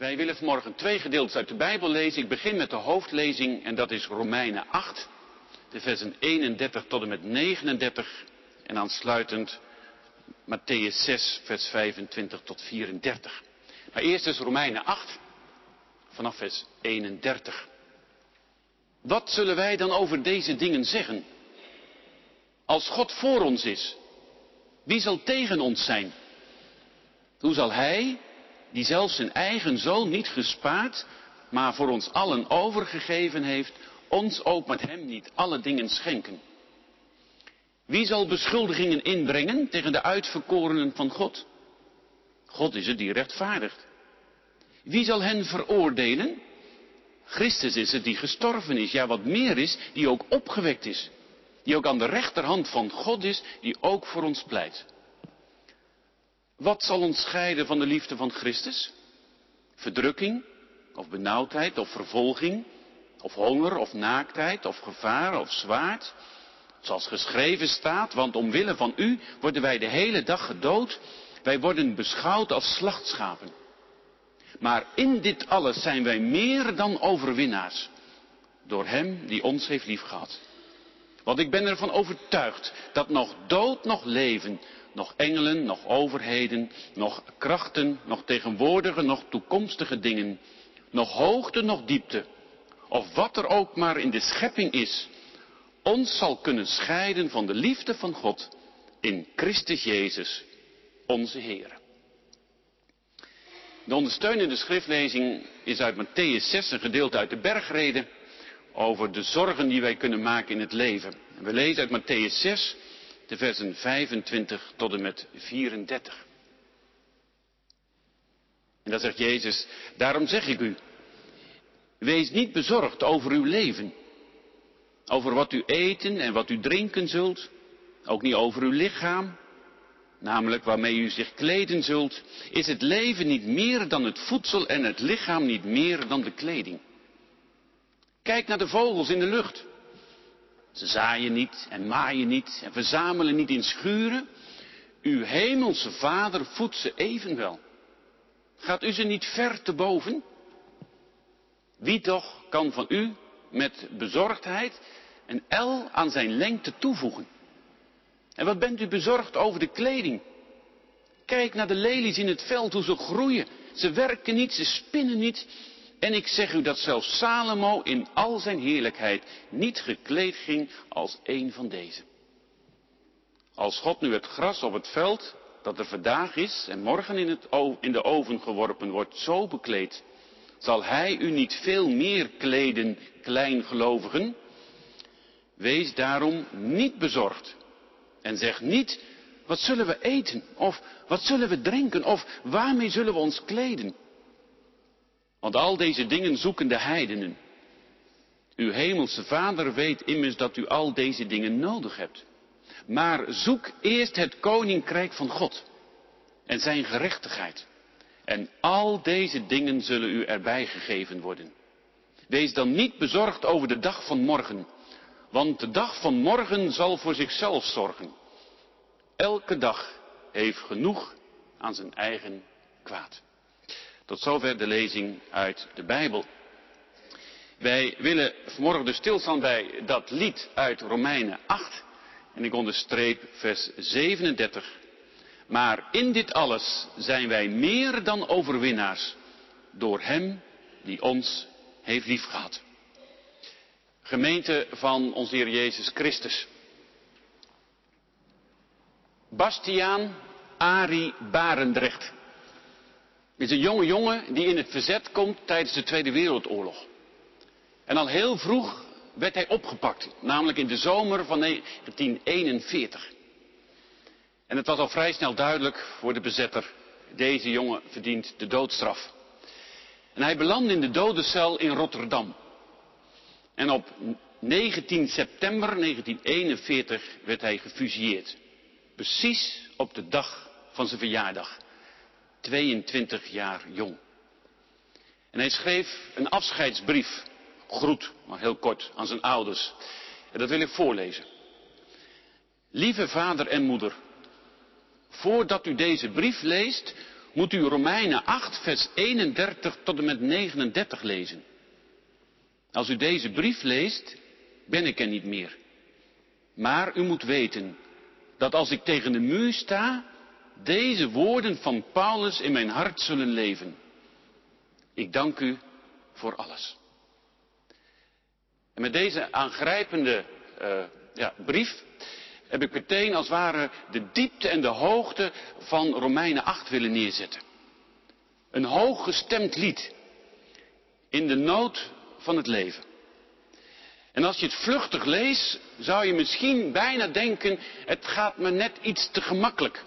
Wij willen vanmorgen twee gedeeltes uit de Bijbel lezen. Ik begin met de hoofdlezing en dat is Romeinen 8, de versen 31 tot en met 39 en aansluitend Matthäus 6, vers 25 tot 34. Maar eerst is Romeinen 8, vanaf vers 31. Wat zullen wij dan over deze dingen zeggen? Als God voor ons is, wie zal tegen ons zijn? Hoe zal Hij, die zelfs zijn eigen zoon niet gespaard, maar voor ons allen overgegeven heeft, ons ook met Hem niet alle dingen schenken? Wie zal beschuldigingen inbrengen tegen de uitverkorenen van God? God is het die rechtvaardigt. Wie zal hen veroordelen? Christus is het die gestorven is, ja wat meer is, die ook opgewekt is. Die ook aan de rechterhand van God is, die ook voor ons pleit. Wat zal ons scheiden van de liefde van Christus? Verdrukking, of benauwdheid, of vervolging, of honger, of naaktheid, of gevaar, of zwaard? Zoals geschreven staat, want omwille van u worden wij de hele dag gedood. Wij worden beschouwd als slachtschapen. Maar in dit alles zijn wij meer dan overwinnaars. Door Hem die ons heeft liefgehad. Want ik ben ervan overtuigd dat nog dood, nog leven, nog engelen, nog overheden, nog krachten, nog tegenwoordige, nog toekomstige dingen, nog hoogte, nog diepte, of wat er ook maar in de schepping is, ons zal kunnen scheiden van de liefde van God in Christus Jezus, onze Heer. De ondersteunende schriftlezing is uit Matthäus 6, een gedeelte uit de bergreden, over de zorgen die wij kunnen maken in het leven. En we lezen uit Matthäus 6, de versen 25 tot en met 34. En dan zegt Jezus, daarom zeg ik u, wees niet bezorgd over uw leven, over wat u eten en wat u drinken zult, ook niet over uw lichaam, namelijk waarmee u zich kleden zult, is het leven niet meer dan het voedsel en het lichaam niet meer dan de kleding. Kijk naar de vogels in de lucht. Ze zaaien niet en maaien niet en verzamelen niet in schuren. Uw hemelse vader voedt ze evenwel. Gaat u ze niet ver te boven? Wie toch kan van u met bezorgdheid een L aan zijn lengte toevoegen? En wat bent u bezorgd over de kleding? Kijk naar de lelies in het veld, hoe ze groeien. Ze werken niet, ze spinnen niet. En ik zeg u dat zelfs Salomo in al zijn heerlijkheid niet gekleed ging als een van deze. Als God nu het gras op het veld, dat er vandaag is en morgen in, het, in de oven geworpen wordt, zo bekleed, zal Hij u niet veel meer kleden, kleingelovigen? Wees daarom niet bezorgd en zeg niet, wat zullen we eten? Of wat zullen we drinken? Of waarmee zullen we ons kleden? Want al deze dingen zoeken de heidenen. Uw hemelse vader weet immers dat u al deze dingen nodig hebt. Maar zoek eerst het koninkrijk van God en zijn gerechtigheid. En al deze dingen zullen u erbij gegeven worden. Wees dan niet bezorgd over de dag van morgen, want de dag van morgen zal voor zichzelf zorgen. Elke dag heeft genoeg aan zijn eigen kwaad. Tot zover de lezing uit de Bijbel. Wij willen vanmorgen dus stilstaan bij dat lied uit Romeinen 8. En ik onderstreep vers 37. Maar in dit alles zijn wij meer dan overwinnaars door Hem die ons heeft liefgehad. Gemeente van onze Heer Jezus Christus. Bastiaan Ari Barendrecht is een jonge jongen die in het verzet komt tijdens de Tweede Wereldoorlog. En al heel vroeg werd hij opgepakt, namelijk in de zomer van 1941. En het was al vrij snel duidelijk voor de bezetter, deze jongen verdient de doodstraf. En hij belandde in de dodencel in Rotterdam. En op 19 september 1941 werd hij gefusilleerd. Precies op de dag van zijn verjaardag. 22 jaar jong. En hij schreef een afscheidsbrief, groet, maar heel kort, aan zijn ouders. En dat wil ik voorlezen. Lieve vader en moeder, voordat u deze brief leest, moet u Romeinen 8, vers 31 tot en met 39 lezen. Als u deze brief leest, ben ik er niet meer. Maar u moet weten dat als ik tegen de muur sta, deze woorden van Paulus in mijn hart zullen leven. Ik dank u voor alles. En met deze aangrijpende uh, ja, brief heb ik meteen als het ware de diepte en de hoogte van Romeinen 8 willen neerzetten. Een hooggestemd lied in de nood van het leven. En als je het vluchtig leest, zou je misschien bijna denken, het gaat me net iets te gemakkelijk.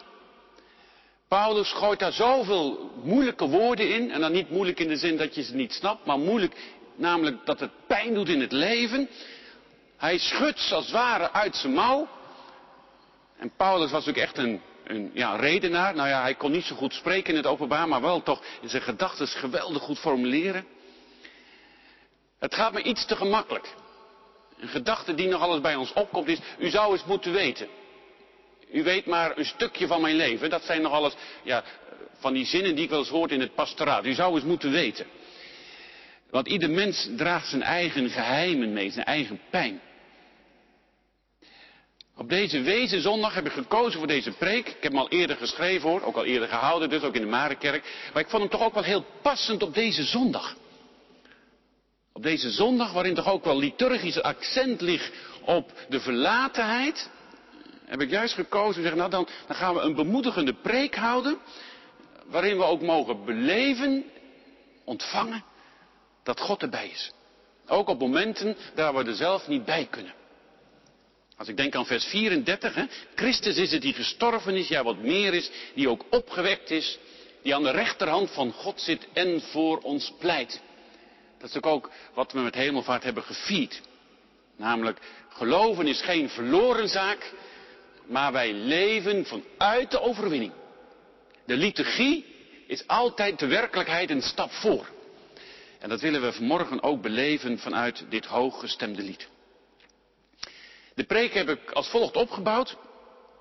Paulus gooit daar zoveel moeilijke woorden in, en dan niet moeilijk in de zin dat je ze niet snapt, maar moeilijk namelijk dat het pijn doet in het leven. Hij schudt als het ware uit zijn mouw. En Paulus was ook echt een, een ja, redenaar. Nou ja, hij kon niet zo goed spreken in het openbaar, maar wel toch in zijn gedachten geweldig goed formuleren. Het gaat me iets te gemakkelijk. Een gedachte die nog alles bij ons opkomt is, u zou eens moeten weten. U weet maar een stukje van mijn leven. Dat zijn nog alles ja, van die zinnen die ik wel eens hoort in het pastoraat. U zou eens moeten weten. Want ieder mens draagt zijn eigen geheimen mee, zijn eigen pijn. Op deze Wezenzondag heb ik gekozen voor deze preek. Ik heb hem al eerder geschreven hoor, ook al eerder gehouden dus, ook in de Marenkerk. Maar ik vond hem toch ook wel heel passend op deze zondag. Op deze zondag waarin toch ook wel liturgisch accent ligt op de verlatenheid. Heb ik juist gekozen, zeggen, nou dan, dan gaan we een bemoedigende preek houden. Waarin we ook mogen beleven, ontvangen, dat God erbij is. Ook op momenten daar we er zelf niet bij kunnen. Als ik denk aan vers 34, hè, Christus is het die gestorven is, ja wat meer is, die ook opgewekt is, die aan de rechterhand van God zit en voor ons pleit. Dat is ook wat we met hemelvaart hebben gevierd. Namelijk, geloven is geen verloren zaak, maar wij leven vanuit de overwinning. De liturgie is altijd de werkelijkheid een stap voor. En dat willen we vanmorgen ook beleven vanuit dit hooggestemde lied. De preek heb ik als volgt opgebouwd.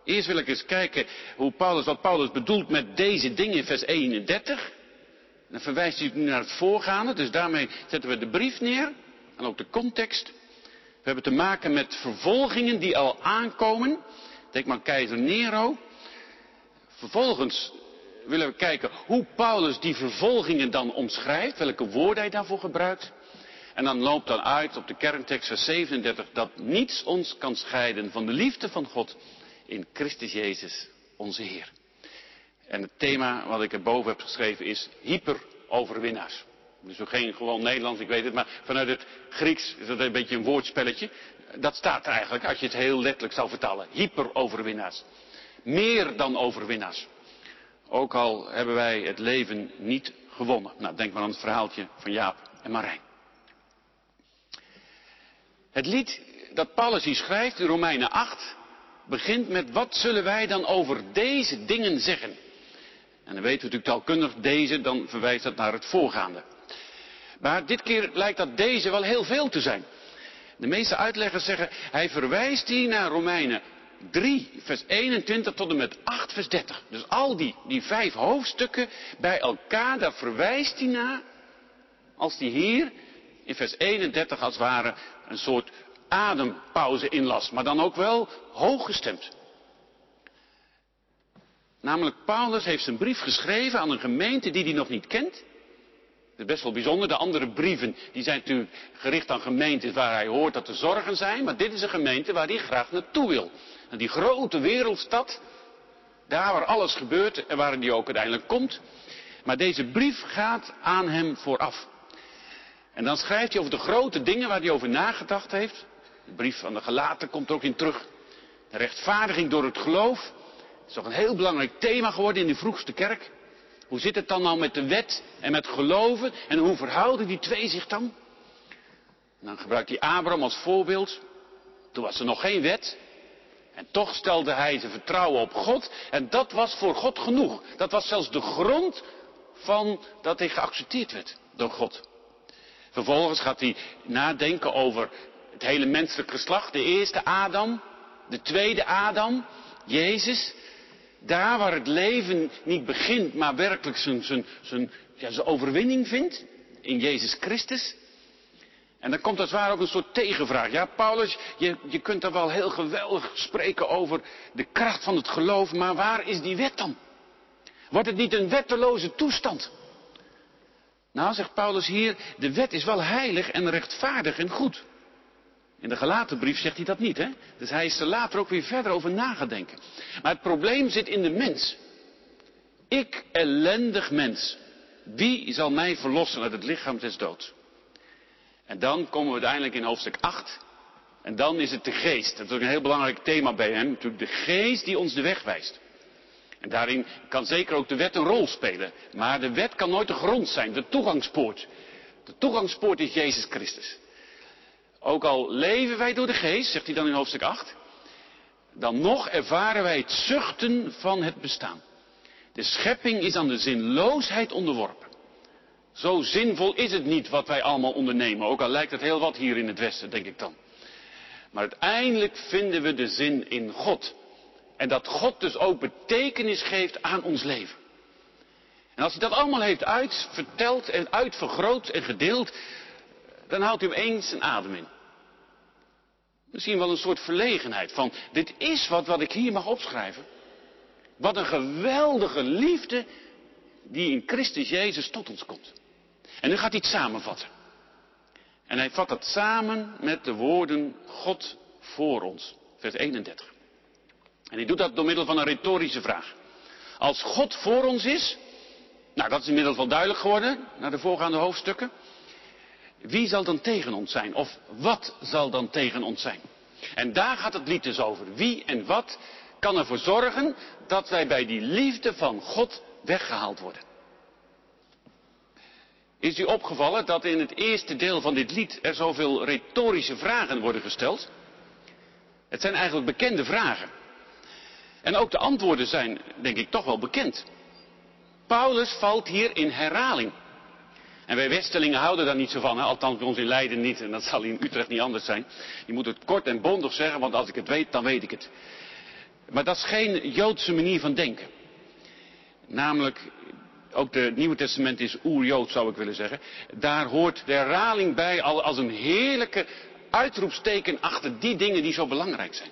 Eerst wil ik eens kijken hoe Paulus, wat Paulus bedoelt met deze dingen in vers 31. Dan verwijst hij nu naar het voorgaande, dus daarmee zetten we de brief neer en ook de context. We hebben te maken met vervolgingen die al aankomen. Denk maar keizer Nero. Vervolgens willen we kijken hoe Paulus die vervolgingen dan omschrijft, welke woorden hij daarvoor gebruikt. En dan loopt dan uit op de kerntekst vers 37 dat niets ons kan scheiden van de liefde van God in Christus Jezus, onze Heer. En het thema wat ik erboven heb geschreven is hyperoverwinnaars. Dus ook geen gewoon Nederlands, ik weet het, maar vanuit het Grieks is dat een beetje een woordspelletje. Dat staat er eigenlijk, als je het heel letterlijk zou vertalen. Hyperoverwinnaars. Meer dan overwinnaars. Ook al hebben wij het leven niet gewonnen. Nou, denk maar aan het verhaaltje van Jaap en Marijn. Het lied dat Paulus hier schrijft, in Romeinen 8, begint met wat zullen wij dan over deze dingen zeggen? En dan weten we natuurlijk taalkundig deze, dan verwijst dat naar het voorgaande. Maar dit keer lijkt dat deze wel heel veel te zijn. De meeste uitleggers zeggen, hij verwijst hier naar Romeinen 3, vers 21 tot en met 8, vers 30. Dus al die, die vijf hoofdstukken bij elkaar, daar verwijst hij naar, als hij hier in vers 31 als het ware een soort adempauze inlas, maar dan ook wel hooggestemd. Namelijk, Paulus heeft zijn brief geschreven aan een gemeente die hij nog niet kent. Is best wel bijzonder. De andere brieven die zijn natuurlijk gericht aan gemeentes waar hij hoort dat er zorgen zijn. Maar dit is een gemeente waar hij graag naartoe wil. En die grote wereldstad, daar waar alles gebeurt en waar hij ook uiteindelijk komt. Maar deze brief gaat aan hem vooraf. En dan schrijft hij over de grote dingen waar hij over nagedacht heeft. De brief aan de gelaten komt er ook in terug. De rechtvaardiging door het geloof. is toch een heel belangrijk thema geworden in de vroegste kerk. Hoe zit het dan nou met de wet en met geloven? En hoe verhouden die twee zich dan? Dan gebruikt hij Abraham als voorbeeld. Toen was er nog geen wet. En toch stelde hij zijn vertrouwen op God. En dat was voor God genoeg. Dat was zelfs de grond van dat hij geaccepteerd werd door God. Vervolgens gaat hij nadenken over het hele menselijk geslacht. De eerste Adam, de tweede Adam, Jezus. Daar waar het leven niet begint, maar werkelijk zijn, zijn, zijn, ja, zijn overwinning vindt. In Jezus Christus. En dan komt als het ware ook een soort tegenvraag. Ja, Paulus, je, je kunt daar wel heel geweldig spreken over de kracht van het geloof, maar waar is die wet dan? Wordt het niet een wetteloze toestand? Nou, zegt Paulus hier, de wet is wel heilig en rechtvaardig en goed. In de gelaten brief zegt hij dat niet, hè? Dus hij is er later ook weer verder over nagedenken. Maar het probleem zit in de mens. Ik, ellendig mens. Wie zal mij verlossen uit het lichaam des doods? En dan komen we uiteindelijk in hoofdstuk 8. En dan is het de geest. Dat is ook een heel belangrijk thema bij hem. Natuurlijk de geest die ons de weg wijst. En daarin kan zeker ook de wet een rol spelen. Maar de wet kan nooit de grond zijn, de toegangspoort. De toegangspoort is Jezus Christus. Ook al leven wij door de geest, zegt hij dan in hoofdstuk 8, dan nog ervaren wij het zuchten van het bestaan. De schepping is aan de zinloosheid onderworpen. Zo zinvol is het niet wat wij allemaal ondernemen, ook al lijkt het heel wat hier in het Westen, denk ik dan. Maar uiteindelijk vinden we de zin in God. En dat God dus ook betekenis geeft aan ons leven. En als hij dat allemaal heeft uitverteld en uitvergroot en gedeeld, dan houdt u eens een adem in. Misschien wel een soort verlegenheid van, dit is wat, wat ik hier mag opschrijven. Wat een geweldige liefde die in Christus Jezus tot ons komt. En nu gaat hij het samenvatten. En hij vat het samen met de woorden God voor ons. Vers 31. En hij doet dat door middel van een retorische vraag. Als God voor ons is, nou dat is inmiddels wel duidelijk geworden naar de voorgaande hoofdstukken. Wie zal dan tegen ons zijn? Of wat zal dan tegen ons zijn? En daar gaat het lied dus over. Wie en wat kan ervoor zorgen dat wij bij die liefde van God weggehaald worden? Is u opgevallen dat in het eerste deel van dit lied er zoveel retorische vragen worden gesteld? Het zijn eigenlijk bekende vragen. En ook de antwoorden zijn, denk ik, toch wel bekend. Paulus valt hier in herhaling. En wij Westelingen houden daar niet zo van, hè? althans bij ons in Leiden niet, en dat zal in Utrecht niet anders zijn. Je moet het kort en bondig zeggen, want als ik het weet, dan weet ik het. Maar dat is geen Joodse manier van denken. Namelijk, ook het Nieuwe Testament is oer-Jood, zou ik willen zeggen. Daar hoort de herhaling bij als een heerlijke uitroepsteken achter die dingen die zo belangrijk zijn.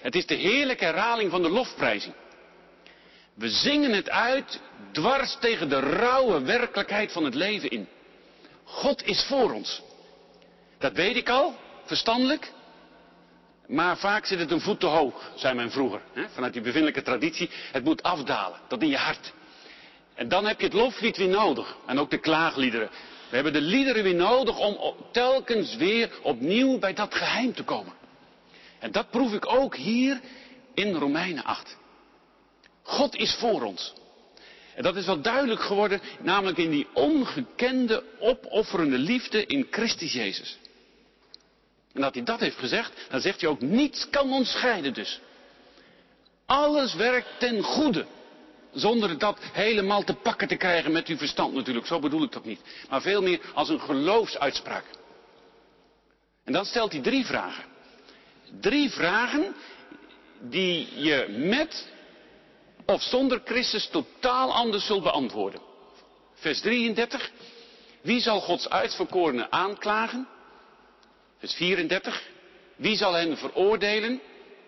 Het is de heerlijke herhaling van de lofprijzing. We zingen het uit dwars tegen de rauwe werkelijkheid van het leven in. God is voor ons. Dat weet ik al, verstandelijk. Maar vaak zit het een voet te hoog, zei men vroeger. Hè? Vanuit die bevindelijke traditie. Het moet afdalen, tot in je hart. En dan heb je het loflied weer nodig. En ook de klaagliederen. We hebben de liederen weer nodig om telkens weer opnieuw bij dat geheim te komen. En dat proef ik ook hier in Romeinen 8. God is voor ons. En dat is wel duidelijk geworden, namelijk in die ongekende, opofferende liefde in Christus Jezus. En dat hij dat heeft gezegd, dan zegt hij ook, niets kan ons scheiden dus. Alles werkt ten goede. Zonder dat helemaal te pakken te krijgen met uw verstand natuurlijk, zo bedoel ik dat niet. Maar veel meer als een geloofsuitspraak. En dan stelt hij drie vragen. Drie vragen die je met of zonder Christus totaal anders zult beantwoorden. Vers 33. Wie zal Gods uitverkorenen aanklagen? Vers 34. Wie zal hen veroordelen?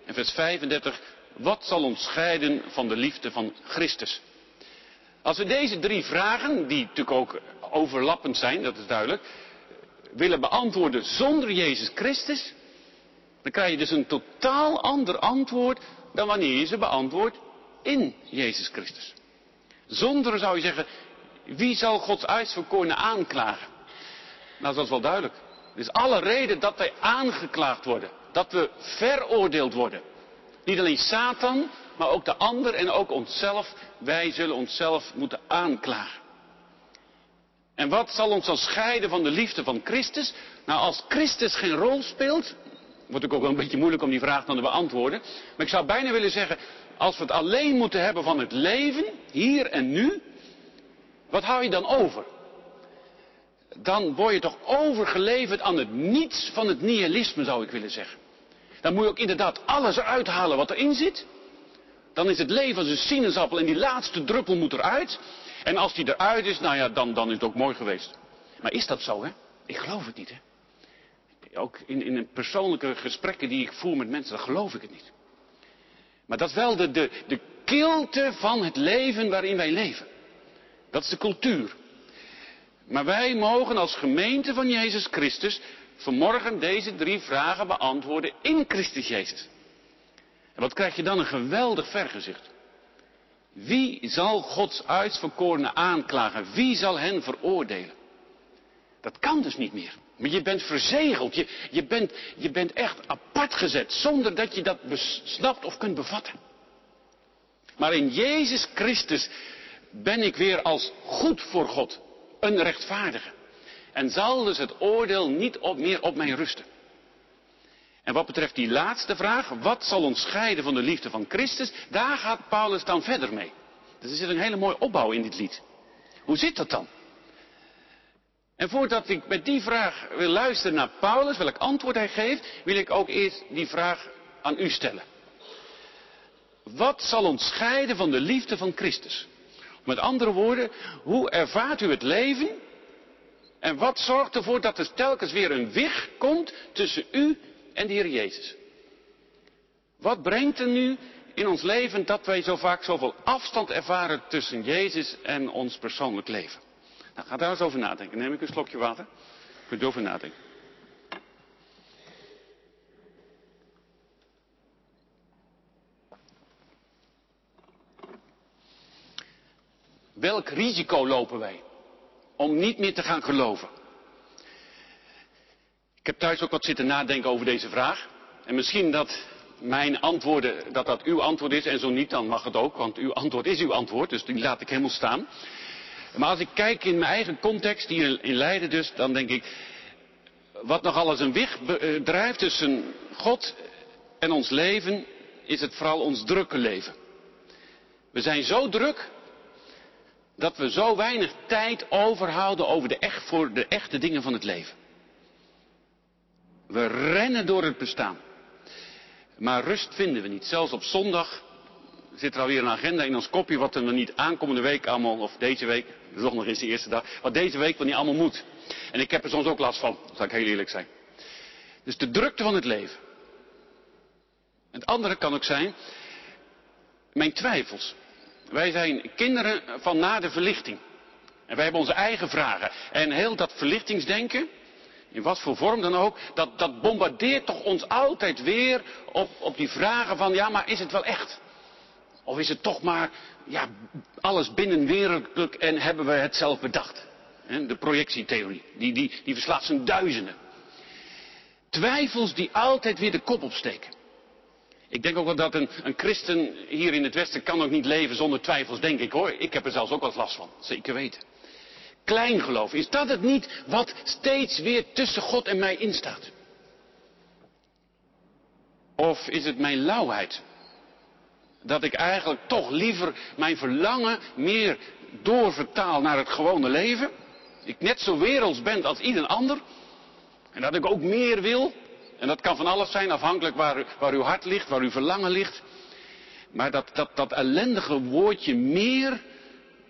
En vers 35. Wat zal ons scheiden van de liefde van Christus? Als we deze drie vragen, die natuurlijk ook overlappend zijn, dat is duidelijk, willen beantwoorden zonder Jezus Christus, dan krijg je dus een totaal ander antwoord dan wanneer je ze beantwoordt in Jezus Christus. Zonder zou je zeggen, wie zal Gods uitverkorenen aanklagen? Nou, dat is wel duidelijk. Er is alle reden dat wij aangeklaagd worden. Dat we veroordeeld worden. Niet alleen Satan, maar ook de ander en ook onszelf. Wij zullen onszelf moeten aanklagen. En wat zal ons dan scheiden van de liefde van Christus? Nou, als Christus geen rol speelt, wordt ook wel een beetje moeilijk om die vraag dan te beantwoorden. Maar ik zou bijna willen zeggen, als we het alleen moeten hebben van het leven, hier en nu, wat hou je dan over? Dan word je toch overgeleverd aan het niets van het nihilisme, zou ik willen zeggen. Dan moet je ook inderdaad alles eruit halen wat erin zit. Dan is het leven als een sinaasappel en die laatste druppel moet eruit. En als die eruit is, nou ja, dan, dan is het ook mooi geweest. Maar is dat zo, hè? Ik geloof het niet, hè? Ook in, in persoonlijke gesprekken die ik voer met mensen, dan geloof ik het niet. Maar dat is wel de, de, kilte van het leven waarin wij leven. Dat is de cultuur. Maar wij mogen als gemeente van Jezus Christus vanmorgen deze drie vragen beantwoorden in Christus Jezus. En wat krijg je dan een geweldig vergezicht. Wie zal Gods uitverkorenen aanklagen? Wie zal hen veroordelen? Dat kan dus niet meer. Maar je bent verzegeld. Je, bent, je bent echt apart gezet. Zonder dat je dat snapt of kunt bevatten. Maar in Jezus Christus ben ik weer als goed voor God. Een rechtvaardige. En zal dus het oordeel niet op, meer op mij rusten. En wat betreft die laatste vraag, wat zal ons scheiden van de liefde van Christus? Daar gaat Paulus dan verder mee. Dus er zit een hele mooie opbouw in dit lied. Hoe zit dat dan? En voordat ik met die vraag wil luisteren naar Paulus, welk antwoord hij geeft, wil ik ook eerst die vraag aan u stellen. Wat zal ons scheiden van de liefde van Christus? Met andere woorden, hoe ervaart u het leven? En wat zorgt ervoor dat er telkens weer een weg komt tussen u en de Heer Jezus? Wat brengt er nu in ons leven dat wij zo vaak zoveel afstand ervaren tussen Jezus en ons persoonlijk leven? Nou, ga daar eens over nadenken. Neem ik een slokje water. Kunt u over nadenken. Welk risico lopen wij om niet meer te gaan geloven? Ik heb thuis ook wat zitten nadenken over deze vraag. En misschien dat mijn antwoorden, dat dat uw antwoord is. En zo niet, dan mag het ook, want uw antwoord is uw antwoord. Dus die laat ik helemaal staan. Maar als ik kijk in mijn eigen context, hier in Leiden dus, dan denk ik, wat nog alles een weg eh, drijft tussen God en ons leven, is het vooral ons drukke leven. We zijn zo druk dat we zo weinig tijd overhouden over de echt, voor de echte dingen van het leven. We rennen door het bestaan. Maar rust vinden we niet. Zelfs op zondag zit er alweer een agenda in ons kopje wat er niet aankomende week allemaal, of deze week, de nog is de eerste dag, wat deze week wel niet allemaal moet. En ik heb er soms ook last van, zal ik heel eerlijk zijn. Dus de drukte van het leven. Het andere kan ook zijn, mijn twijfels. Wij zijn kinderen van na de verlichting. En wij hebben onze eigen vragen. En heel dat verlichtingsdenken, in wat voor vorm dan ook, dat, dat bombardeert toch ons altijd weer op, op die vragen van, ja, maar is het wel echt? Of is het toch maar, ja, alles binnenwereldlijk en hebben we het zelf bedacht? De projectietheorie, die, die, die verslaat zijn duizenden. Twijfels die altijd weer de kop opsteken. Ik denk ook wel dat een, een, christen hier in het Westen kan ook niet leven zonder twijfels, denk ik hoor. Ik heb er zelfs ook wel last van, zeker weten. Kleingeloof, is dat het niet wat steeds weer tussen God en mij instaat? Of is het mijn lauwheid? Dat ik eigenlijk toch liever mijn verlangen meer doorvertaal naar het gewone leven. Ik net zo werelds ben als ieder ander. En dat ik ook meer wil. En dat kan van alles zijn, afhankelijk waar, waar uw hart ligt, waar uw verlangen ligt. Maar dat, dat, dat ellendige woordje meer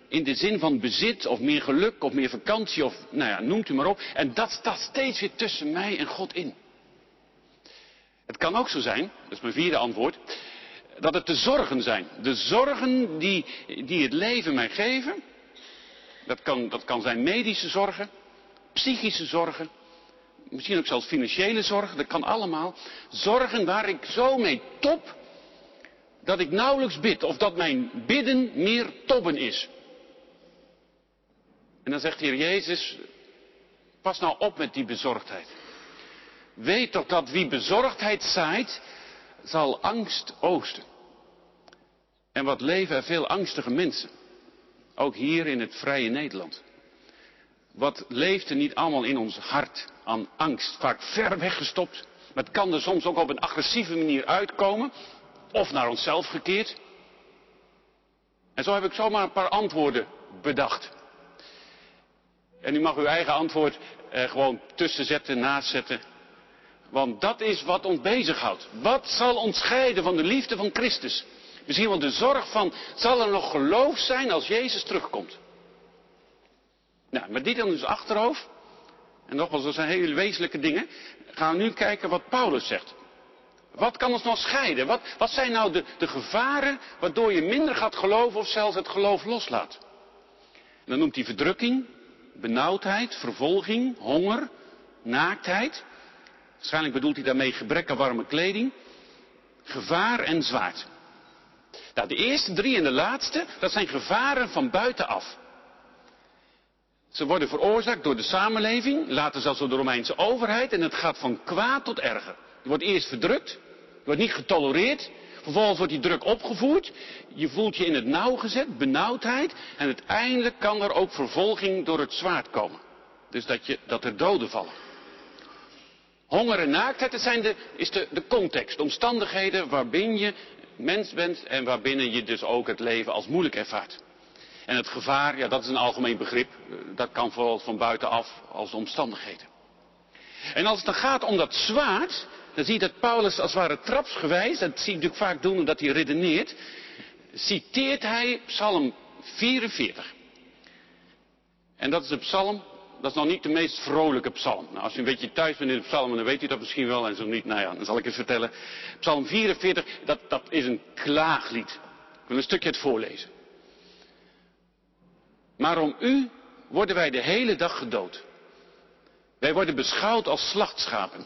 in de zin van bezit of meer geluk of meer vakantie of nou ja, noemt u maar op. En dat staat steeds weer tussen mij en God in. Het kan ook zo zijn, dat is mijn vierde antwoord, dat het de zorgen zijn. De zorgen die, die het leven mij geven. Dat kan, dat kan zijn medische zorgen, psychische zorgen, misschien ook zelfs financiële zorgen, dat kan allemaal. Zorgen waar ik zo mee top, dat ik nauwelijks bid, of dat mijn bidden meer tobben is. En dan zegt de Heer Jezus, pas nou op met die bezorgdheid. Weet toch dat wie bezorgdheid zaait, zal angst oosten. En wat leven er veel angstige mensen. Ook hier in het vrije Nederland. Wat leeft er niet allemaal in ons hart aan angst? Vaak ver weggestopt. Maar het kan er soms ook op een agressieve manier uitkomen. Of naar onszelf gekeerd. En zo heb ik zomaar een paar antwoorden bedacht. En u mag uw eigen antwoord eh, gewoon tussen zetten, naast zetten. Want dat is wat ons bezighoudt. Wat zal ons scheiden van de liefde van Christus? Misschien wel de zorg van, zal er nog geloof zijn als Jezus terugkomt? Nou, met dit in ons achterhoofd, en nogmaals, dat zijn hele wezenlijke dingen, gaan we nu kijken wat Paulus zegt. Wat kan ons nog scheiden? Wat, wat zijn nou de, de gevaren waardoor je minder gaat geloven of zelfs het geloof loslaat? En dan noemt hij verdrukking, benauwdheid, vervolging, honger, naaktheid. Waarschijnlijk bedoelt hij daarmee gebrek warme kleding, gevaar en zwaard. Nou, de eerste drie en de laatste, dat zijn gevaren van buitenaf. Ze worden veroorzaakt door de samenleving, later zelfs door de Romeinse overheid, en het gaat van kwaad tot erger. Je wordt eerst verdrukt, je wordt niet getolereerd, vervolgens wordt die druk opgevoerd, je voelt je in het nauw gezet, benauwdheid, en uiteindelijk kan er ook vervolging door het zwaard komen. Dus dat, je, dat er doden vallen. Honger en naaktheid, dat zijn de, is de, de context, de omstandigheden waarbinnen je mens bent en waarbinnen je dus ook het leven als moeilijk ervaart. En het gevaar, ja, dat is een algemeen begrip. Dat kan vooral van buitenaf als omstandigheden. En als het dan gaat om dat zwaard, dan zie je dat Paulus als het ware trapsgewijs, dat zie je natuurlijk vaak doen omdat hij redeneert, citeert hij Psalm 44. En dat is de psalm, dat is nog niet de meest vrolijke psalm. Nou, als u een beetje thuis bent in de psalmen, dan weet u dat misschien wel, en zo niet, nou ja, dan zal ik het vertellen. Psalm 44, dat, dat is een klaaglied. Ik wil een stukje het voorlezen. Maar om u worden wij de hele dag gedood. Wij worden beschouwd als slachtschapen.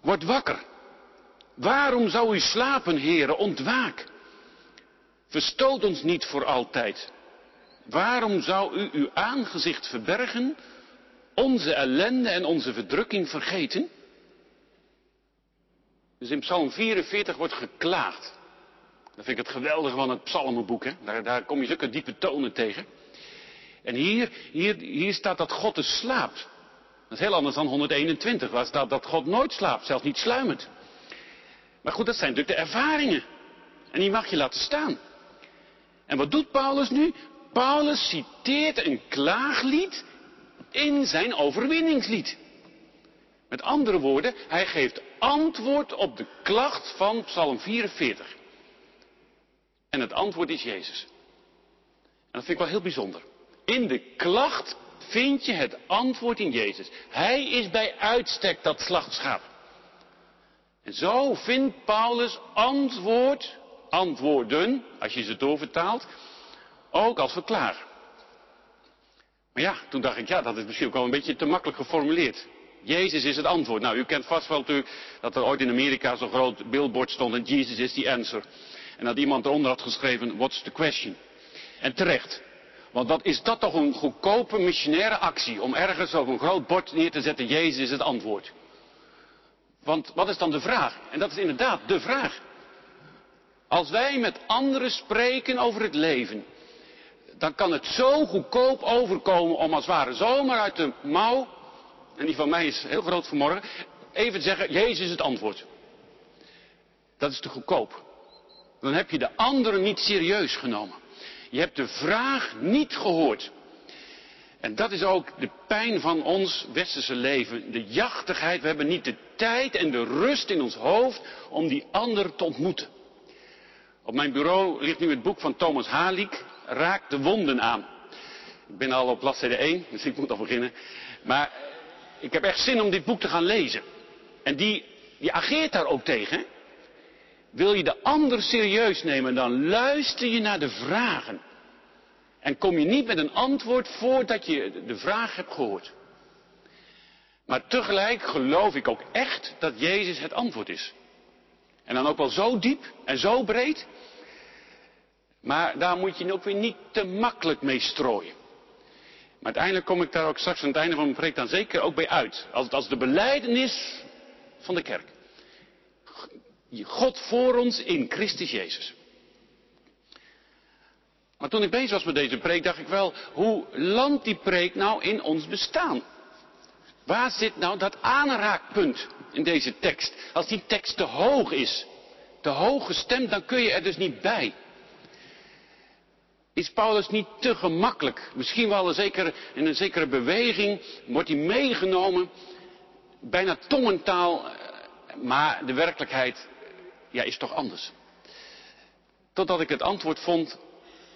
Word wakker. Waarom zou u slapen, heren? Ontwaak. Verstoot ons niet voor altijd. Waarom zou u uw aangezicht verbergen, onze ellende en onze verdrukking vergeten? Dus in Psalm 44 wordt geklaagd. Dat vind ik het geweldige van het psalmenboek. Hè? Daar, daar kom je zulke diepe tonen tegen. En hier, hier, hier staat dat God dus slaapt. Dat is heel anders dan 121, waar staat dat God nooit slaapt, zelfs niet sluimert. Maar goed, dat zijn natuurlijk de ervaringen. En die mag je laten staan. En wat doet Paulus nu? Paulus citeert een klaaglied in zijn overwinningslied. Met andere woorden, hij geeft antwoord op de klacht van Psalm 44. En het antwoord is Jezus. En dat vind ik wel heel bijzonder. In de klacht vind je het antwoord in Jezus. Hij is bij uitstek dat slachtschaap. En zo vindt Paulus antwoord, antwoorden, als je ze doorvertaalt, ook als verklaar. Maar ja, toen dacht ik, ja, dat is misschien ook wel een beetje te makkelijk geformuleerd. Jezus is het antwoord. Nou, u kent vast wel natuurlijk dat er ooit in Amerika zo'n groot billboard stond en Jesus is the answer. En dat iemand eronder had geschreven, what's the question? En terecht. Want wat is dat toch een goedkope missionaire actie om ergens op een groot bord neer te zetten, Jezus is het antwoord. Want wat is dan de vraag? En dat is inderdaad de vraag. Als wij met anderen spreken over het leven, dan kan het zo goedkoop overkomen om als het ware zomaar uit de mouw, en die van mij is heel groot vanmorgen, even te zeggen, Jezus is het antwoord. Dat is te goedkoop. Dan heb je de anderen niet serieus genomen. Je hebt de vraag niet gehoord. En dat is ook de pijn van ons westerse leven. De jachtigheid. We hebben niet de tijd en de rust in ons hoofd om die ander te ontmoeten. Op mijn bureau ligt nu het boek van Thomas Halik, Raak de wonden aan. Ik ben al op bladzijde 1, dus ik moet al beginnen. Maar ik heb echt zin om dit boek te gaan lezen. En die, die ageert daar ook tegen. Wil je de ander serieus nemen, dan luister je naar de vragen. En kom je niet met een antwoord voordat je de vraag hebt gehoord. Maar tegelijk geloof ik ook echt dat Jezus het antwoord is. En dan ook wel zo diep en zo breed. Maar daar moet je ook weer niet te makkelijk mee strooien. Maar uiteindelijk kom ik daar ook straks aan het einde van mijn preek dan zeker ook bij uit. Als, als de beleidenis van de kerk. God voor ons in Christus Jezus. Maar toen ik bezig was met deze preek, dacht ik wel, hoe landt die preek nou in ons bestaan? Waar zit nou dat aanraakpunt in deze tekst? Als die tekst te hoog is, te hoog gestemd, dan kun je er dus niet bij. Is Paulus niet te gemakkelijk? Misschien wel een zekere, in een zekere beweging wordt hij meegenomen, bijna tongentaal, maar de werkelijkheid ja, is toch anders. Totdat ik het antwoord vond,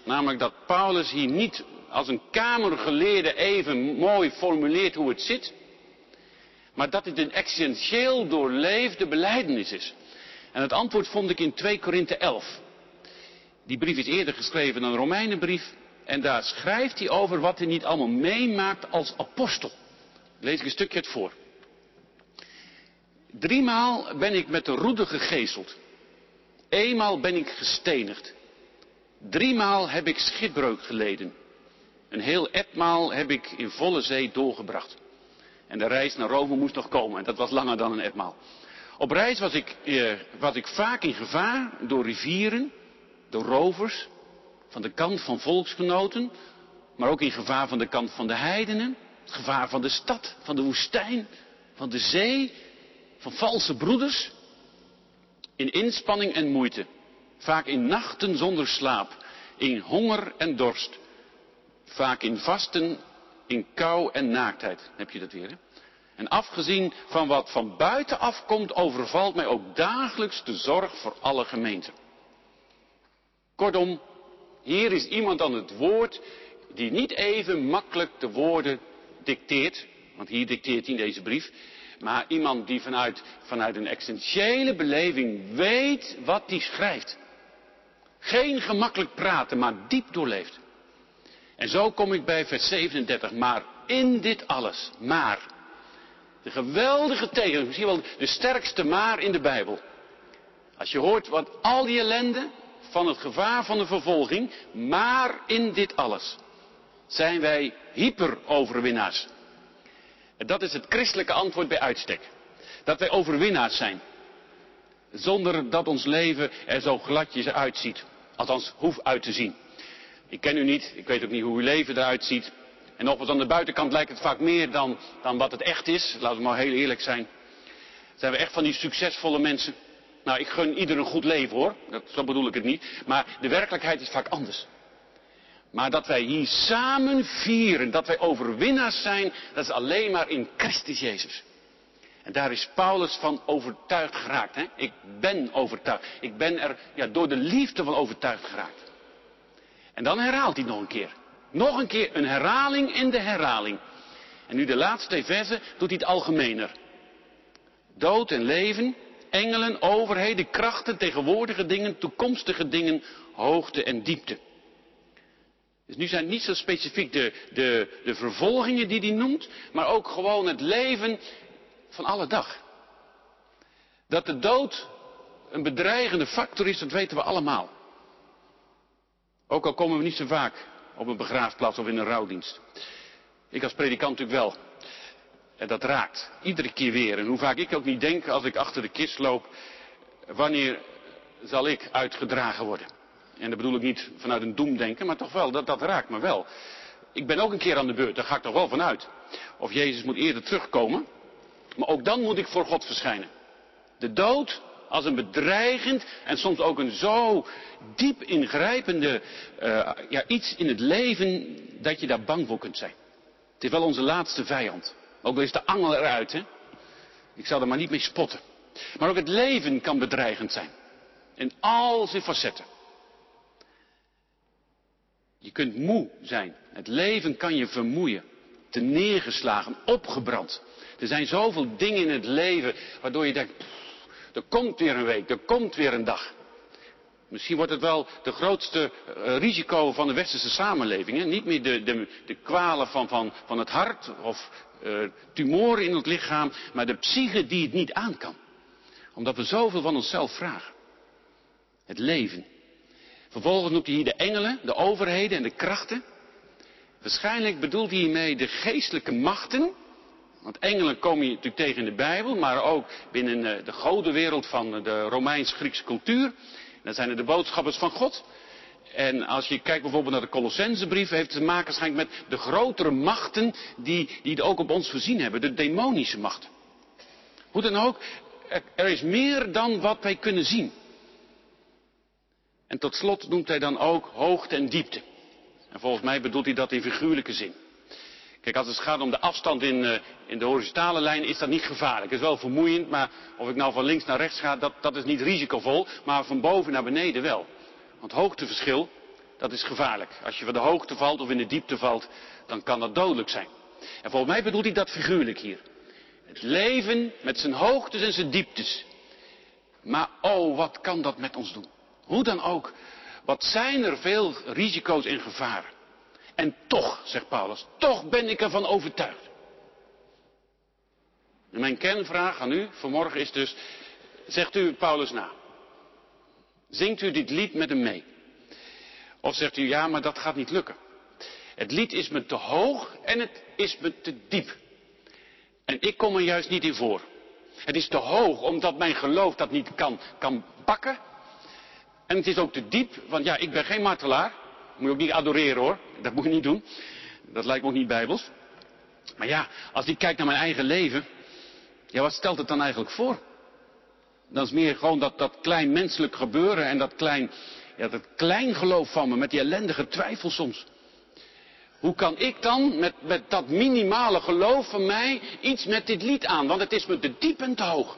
namelijk dat Paulus hier niet als een kamergeleerde even mooi formuleert hoe het zit, maar dat het een essentieel doorleefde beleidenis is. En het antwoord vond ik in 2 Korinthe 11. Die brief is eerder geschreven dan een Romeinenbrief. En daar schrijft hij over wat hij niet allemaal meemaakt als apostel. Lees ik een stukje het voor. Driemaal ben ik met de roede gegezeld. Eenmaal ben ik gestenigd. Driemaal heb ik schipbreuk geleden. Een heel etmaal heb ik in volle zee doorgebracht. En de reis naar Rome moest nog komen. En dat was langer dan een etmaal. Op reis was ik, eh, was ik vaak in gevaar door rivieren, door rovers, van de kant van volksgenoten, maar ook in gevaar van de kant van de heidenen, het gevaar van de stad, van de woestijn, van de zee, van valse broeders, in inspanning en moeite, vaak in nachten zonder slaap, in honger en dorst, vaak in vasten, in kou en naaktheid. Heb je dat weer, hè? En afgezien van wat van buiten afkomt, overvalt mij ook dagelijks de zorg voor alle gemeenten. Kortom, hier is iemand aan het woord die niet even makkelijk de woorden dicteert, want hier dicteert hij in deze brief, maar iemand die vanuit, vanuit een essentiële beleving weet wat hij schrijft. Geen gemakkelijk praten, maar diep doorleeft. En zo kom ik bij vers 37. Maar in dit alles, maar. De geweldige tegen, misschien wel de sterkste maar in de Bijbel. Als je hoort wat al die ellende van het gevaar van de vervolging, maar in dit alles zijn wij hyperoverwinnaars. Dat is het christelijke antwoord bij uitstek. Dat wij overwinnaars zijn. Zonder dat ons leven er zo gladjes uitziet. Althans, hoeft uit te zien. Ik ken u niet, ik weet ook niet hoe uw leven eruit ziet. En nogmaals, aan de buitenkant lijkt het vaak meer dan, dan wat het echt is. Laten we maar heel eerlijk zijn. Zijn we echt van die succesvolle mensen? Nou, ik gun ieder een goed leven hoor. Dat, zo bedoel ik het niet. Maar de werkelijkheid is vaak anders. Maar dat wij hier samen vieren, dat wij overwinnaars zijn, dat is alleen maar in Christus Jezus. En daar is Paulus van overtuigd geraakt. Hè? Ik ben overtuigd. Ik ben er ja, door de liefde van overtuigd geraakt. En dan herhaalt hij nog een keer. Nog een keer een herhaling in de herhaling. En nu de laatste verse doet hij het algemener. Dood en leven, engelen, overheden, krachten, tegenwoordige dingen, toekomstige dingen, hoogte en diepte. Dus nu zijn niet zo specifiek de, de, de vervolgingen die hij noemt, maar ook gewoon het leven van alle dag. Dat de dood een bedreigende factor is, dat weten we allemaal. Ook al komen we niet zo vaak op een begraafplaats of in een rouwdienst. Ik als predikant natuurlijk wel. En dat raakt. Iedere keer weer. En hoe vaak ik ook niet denk als ik achter de kist loop. Wanneer zal ik uitgedragen worden? En dat bedoel ik niet vanuit een doemdenken, maar toch wel, dat, dat raakt me wel. Ik ben ook een keer aan de beurt, daar ga ik toch wel vanuit. Of Jezus moet eerder terugkomen. Maar ook dan moet ik voor God verschijnen. De dood als een bedreigend en soms ook een zo diep ingrijpende uh, ja, iets in het leven dat je daar bang voor kunt zijn. Het is wel onze laatste vijand. Ook al is de angel eruit, hè. Ik zal er maar niet mee spotten. Maar ook het leven kan bedreigend zijn. In al zijn facetten. Je kunt moe zijn. Het leven kan je vermoeien. Te neergeslagen, opgebrand. Er zijn zoveel dingen in het leven waardoor je denkt, er komt weer een week, er komt weer een dag. Misschien wordt het wel de grootste uh, risico van de westerse samenleving. Hè? Niet meer de, de, de kwalen van, van, van het hart of uh, tumoren in het lichaam, maar de psyche die het niet aan kan. Omdat we zoveel van onszelf vragen. Het leven. Vervolgens noemt hij hier de engelen, de overheden en de krachten. Waarschijnlijk bedoelt hij hiermee de geestelijke machten want engelen kom je natuurlijk tegen in de Bijbel, maar ook binnen eh, de godenwereld van de Romeins-Griekse cultuur. Dan zijn er de boodschappers van God. En als je kijkt bijvoorbeeld naar de Colossensebrief, heeft het te maken waarschijnlijk met de grotere machten die, die het ook op ons voorzien hebben, de demonische machten. Hoe dan ook, er is meer dan wat wij kunnen zien. En tot slot noemt hij dan ook hoogte en diepte. En volgens mij bedoelt hij dat in figuurlijke zin. Kijk, als het gaat om de afstand in, uh, in de horizontale lijn, is dat niet gevaarlijk. Het is wel vermoeiend, maar of ik nou van links naar rechts ga, dat, dat is niet risicovol. Maar van boven naar beneden wel. Want hoogteverschil, dat is gevaarlijk. Als je van de hoogte valt of in de diepte valt, dan kan dat dodelijk zijn. En volgens mij bedoelt hij dat figuurlijk hier. Het leven met zijn hoogtes en zijn dieptes. Maar oh, wat kan dat met ons doen? Hoe dan ook, wat zijn er veel risico's en gevaren. En toch, zegt Paulus, toch ben ik ervan overtuigd. En mijn kernvraag aan u vanmorgen is dus, zegt u Paulus na? Zingt u dit lied met hem mee? Of zegt u, ja, maar dat gaat niet lukken. Het lied is me te hoog en het is me te diep. En ik kom er juist niet in voor. Het is te hoog omdat mijn geloof dat niet kan, kan pakken. En het is ook te diep, want ja, ik ben geen martelaar. Moet je ook niet adoreren hoor. Dat moet je niet doen. Dat lijkt me ook niet bijbels. Maar ja, als ik kijk naar mijn eigen leven. Ja, wat stelt het dan eigenlijk voor? Dan is meer gewoon dat, dat klein menselijk gebeuren en dat klein, ja, dat klein geloof van me met die ellendige twijfel soms. Hoe kan ik dan met, met dat minimale geloof van mij iets met dit lied aan? Want het is me te diep en te hoog.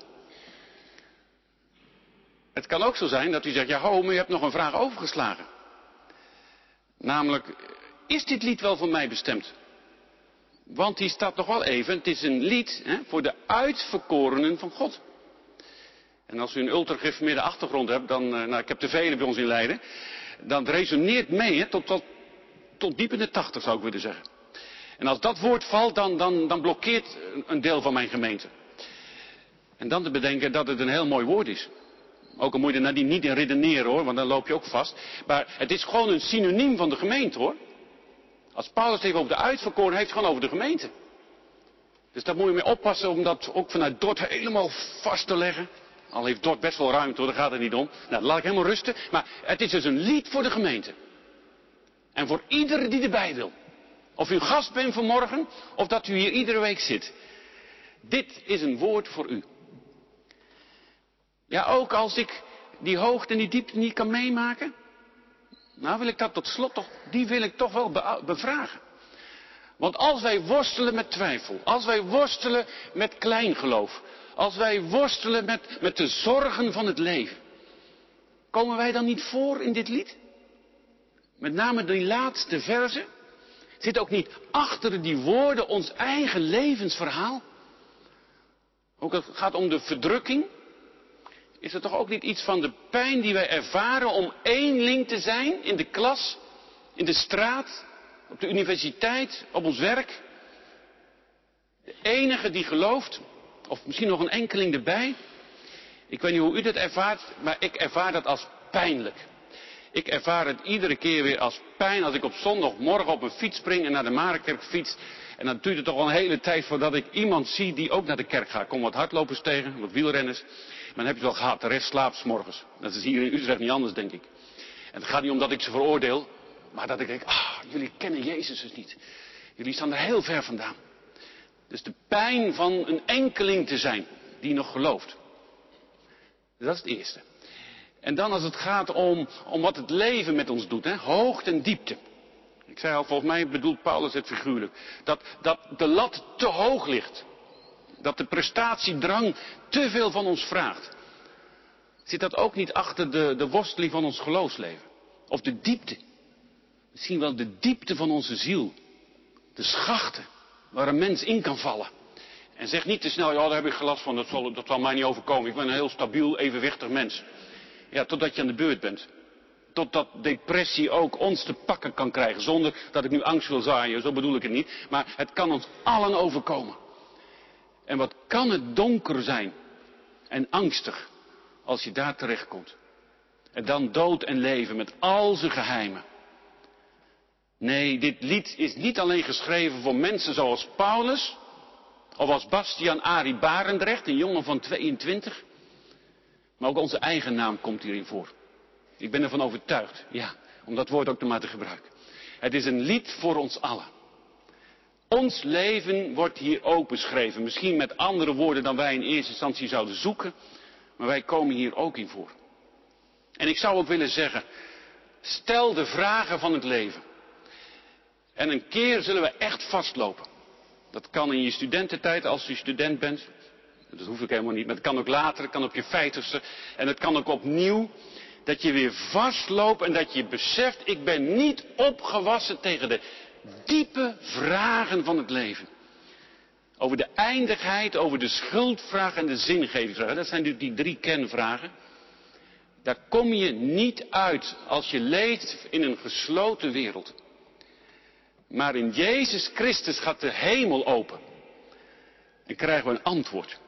Het kan ook zo zijn dat u zegt, ja ho, maar u hebt nog een vraag overgeslagen. Namelijk, is dit lied wel voor mij bestemd? Want die staat nog wel even, het is een lied hè, voor de uitverkorenen van God. En als u een ultra achtergrond hebt, dan, eh, nou ik heb te vele bij ons in Leiden, dan resoneert mee hè, tot, tot, tot diep in de tachtig zou ik willen zeggen. En als dat woord valt, dan, dan, dan blokkeert een deel van mijn gemeente. En dan te bedenken dat het een heel mooi woord is. Ook al moet je er nadien niet in redeneren hoor, want dan loop je ook vast. Maar het is gewoon een synoniem van de gemeente hoor. Als Paulus het heeft over de uitverkoren, heeft het gewoon over de gemeente. Dus daar moet je mee oppassen om dat ook vanuit Dort helemaal vast te leggen. Al heeft Dort best wel ruimte hoor, daar gaat het niet om. Nou, laat ik helemaal rusten. Maar het is dus een lied voor de gemeente. En voor iedereen die erbij wil. Of u gast bent vanmorgen, of dat u hier iedere week zit. Dit is een woord voor u. Ja, ook als ik die hoogte en die diepte niet kan meemaken. Nou wil ik dat tot slot toch, die wil ik toch wel bevragen. Want als wij worstelen met twijfel, als wij worstelen met kleingeloof, als wij worstelen met, met de zorgen van het leven, komen wij dan niet voor in dit lied? Met name die laatste verse. Zit ook niet achter die woorden ons eigen levensverhaal? Ook het gaat om de verdrukking, is er toch ook niet iets van de pijn die wij ervaren om eenling te zijn in de klas, in de straat, op de universiteit, op ons werk? De enige die gelooft, of misschien nog een enkeling erbij. Ik weet niet hoe u dat ervaart, maar ik ervaar dat als pijnlijk. Ik ervaar het iedere keer weer als pijn als ik op zondagmorgen op een fiets spring en naar de Marenkerk fiets. En dan duurt het toch al een hele tijd voordat ik iemand zie die ook naar de kerk gaat. Kom wat hardlopers tegen, wat wielrenners. Maar dan heb je het wel gehad. De rest slaapt morgens. Dat is hier in Utrecht niet anders, denk ik. En het gaat niet om dat ik ze veroordeel. Maar dat ik denk, ah, jullie kennen Jezus dus niet. Jullie staan er heel ver vandaan. Dus de pijn van een enkeling te zijn die nog gelooft. Dat is het eerste. En dan als het gaat om, om wat het leven met ons doet, hè, hoogte en diepte. Ik zei al, volgens mij bedoelt Paulus het figuurlijk. Dat, dat de lat te hoog ligt. Dat de prestatiedrang te veel van ons vraagt. Zit dat ook niet achter de, de worsteling van ons geloofsleven? Of de diepte? Misschien wel de diepte van onze ziel. De schachten waar een mens in kan vallen. En zeg niet te snel, ja daar heb ik gelast van, dat zal, dat zal mij niet overkomen. Ik ben een heel stabiel, evenwichtig mens. Ja, totdat je aan de beurt bent. Totdat depressie ook ons te pakken kan krijgen. Zonder dat ik nu angst wil zaaien, zo bedoel ik het niet. Maar het kan ons allen overkomen. En wat kan het donker zijn en angstig als je daar terechtkomt. En dan dood en leven met al zijn geheimen. Nee, dit lied is niet alleen geschreven voor mensen zoals Paulus, of als Bastian Ari Barendrecht, een jongen van 22. Maar ook onze eigen naam komt hierin voor. Ik ben ervan overtuigd, ja, om dat woord ook te maar te gebruiken. Het is een lied voor ons allen. Ons leven wordt hier ook beschreven. Misschien met andere woorden dan wij in eerste instantie zouden zoeken. Maar wij komen hier ook in voor. En ik zou ook willen zeggen, stel de vragen van het leven. En een keer zullen we echt vastlopen. Dat kan in je studententijd als je student bent. Dat hoef ik helemaal niet, maar het kan ook later, het kan op je vijftigste. En het kan ook opnieuw. Dat je weer vastloopt en dat je beseft, ik ben niet opgewassen tegen de diepe vragen van het leven. Over de eindigheid, over de schuldvraag en de zingevingsvraag. Dat zijn natuurlijk die drie kernvragen. Daar kom je niet uit als je leeft in een gesloten wereld. Maar in Jezus Christus gaat de hemel open. En krijgen we een antwoord.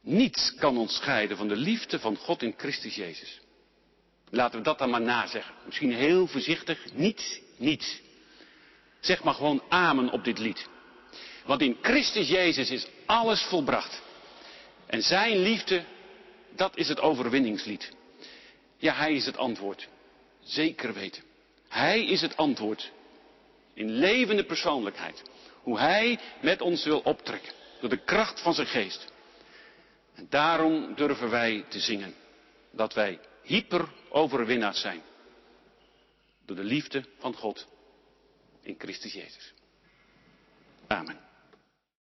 Niets kan ons scheiden van de liefde van God in Christus Jezus. Laten we dat dan maar nazeggen. Misschien heel voorzichtig. Niets, niets. Zeg maar gewoon amen op dit lied. Want in Christus Jezus is alles volbracht. En zijn liefde, dat is het overwinningslied. Ja, hij is het antwoord. Zeker weten. Hij is het antwoord. In levende persoonlijkheid. Hoe hij met ons wil optrekken. Door de kracht van zijn geest. En daarom durven wij te zingen. Dat wij hyper overwinnaars zijn. Door de liefde van God in Christus Jezus. Amen.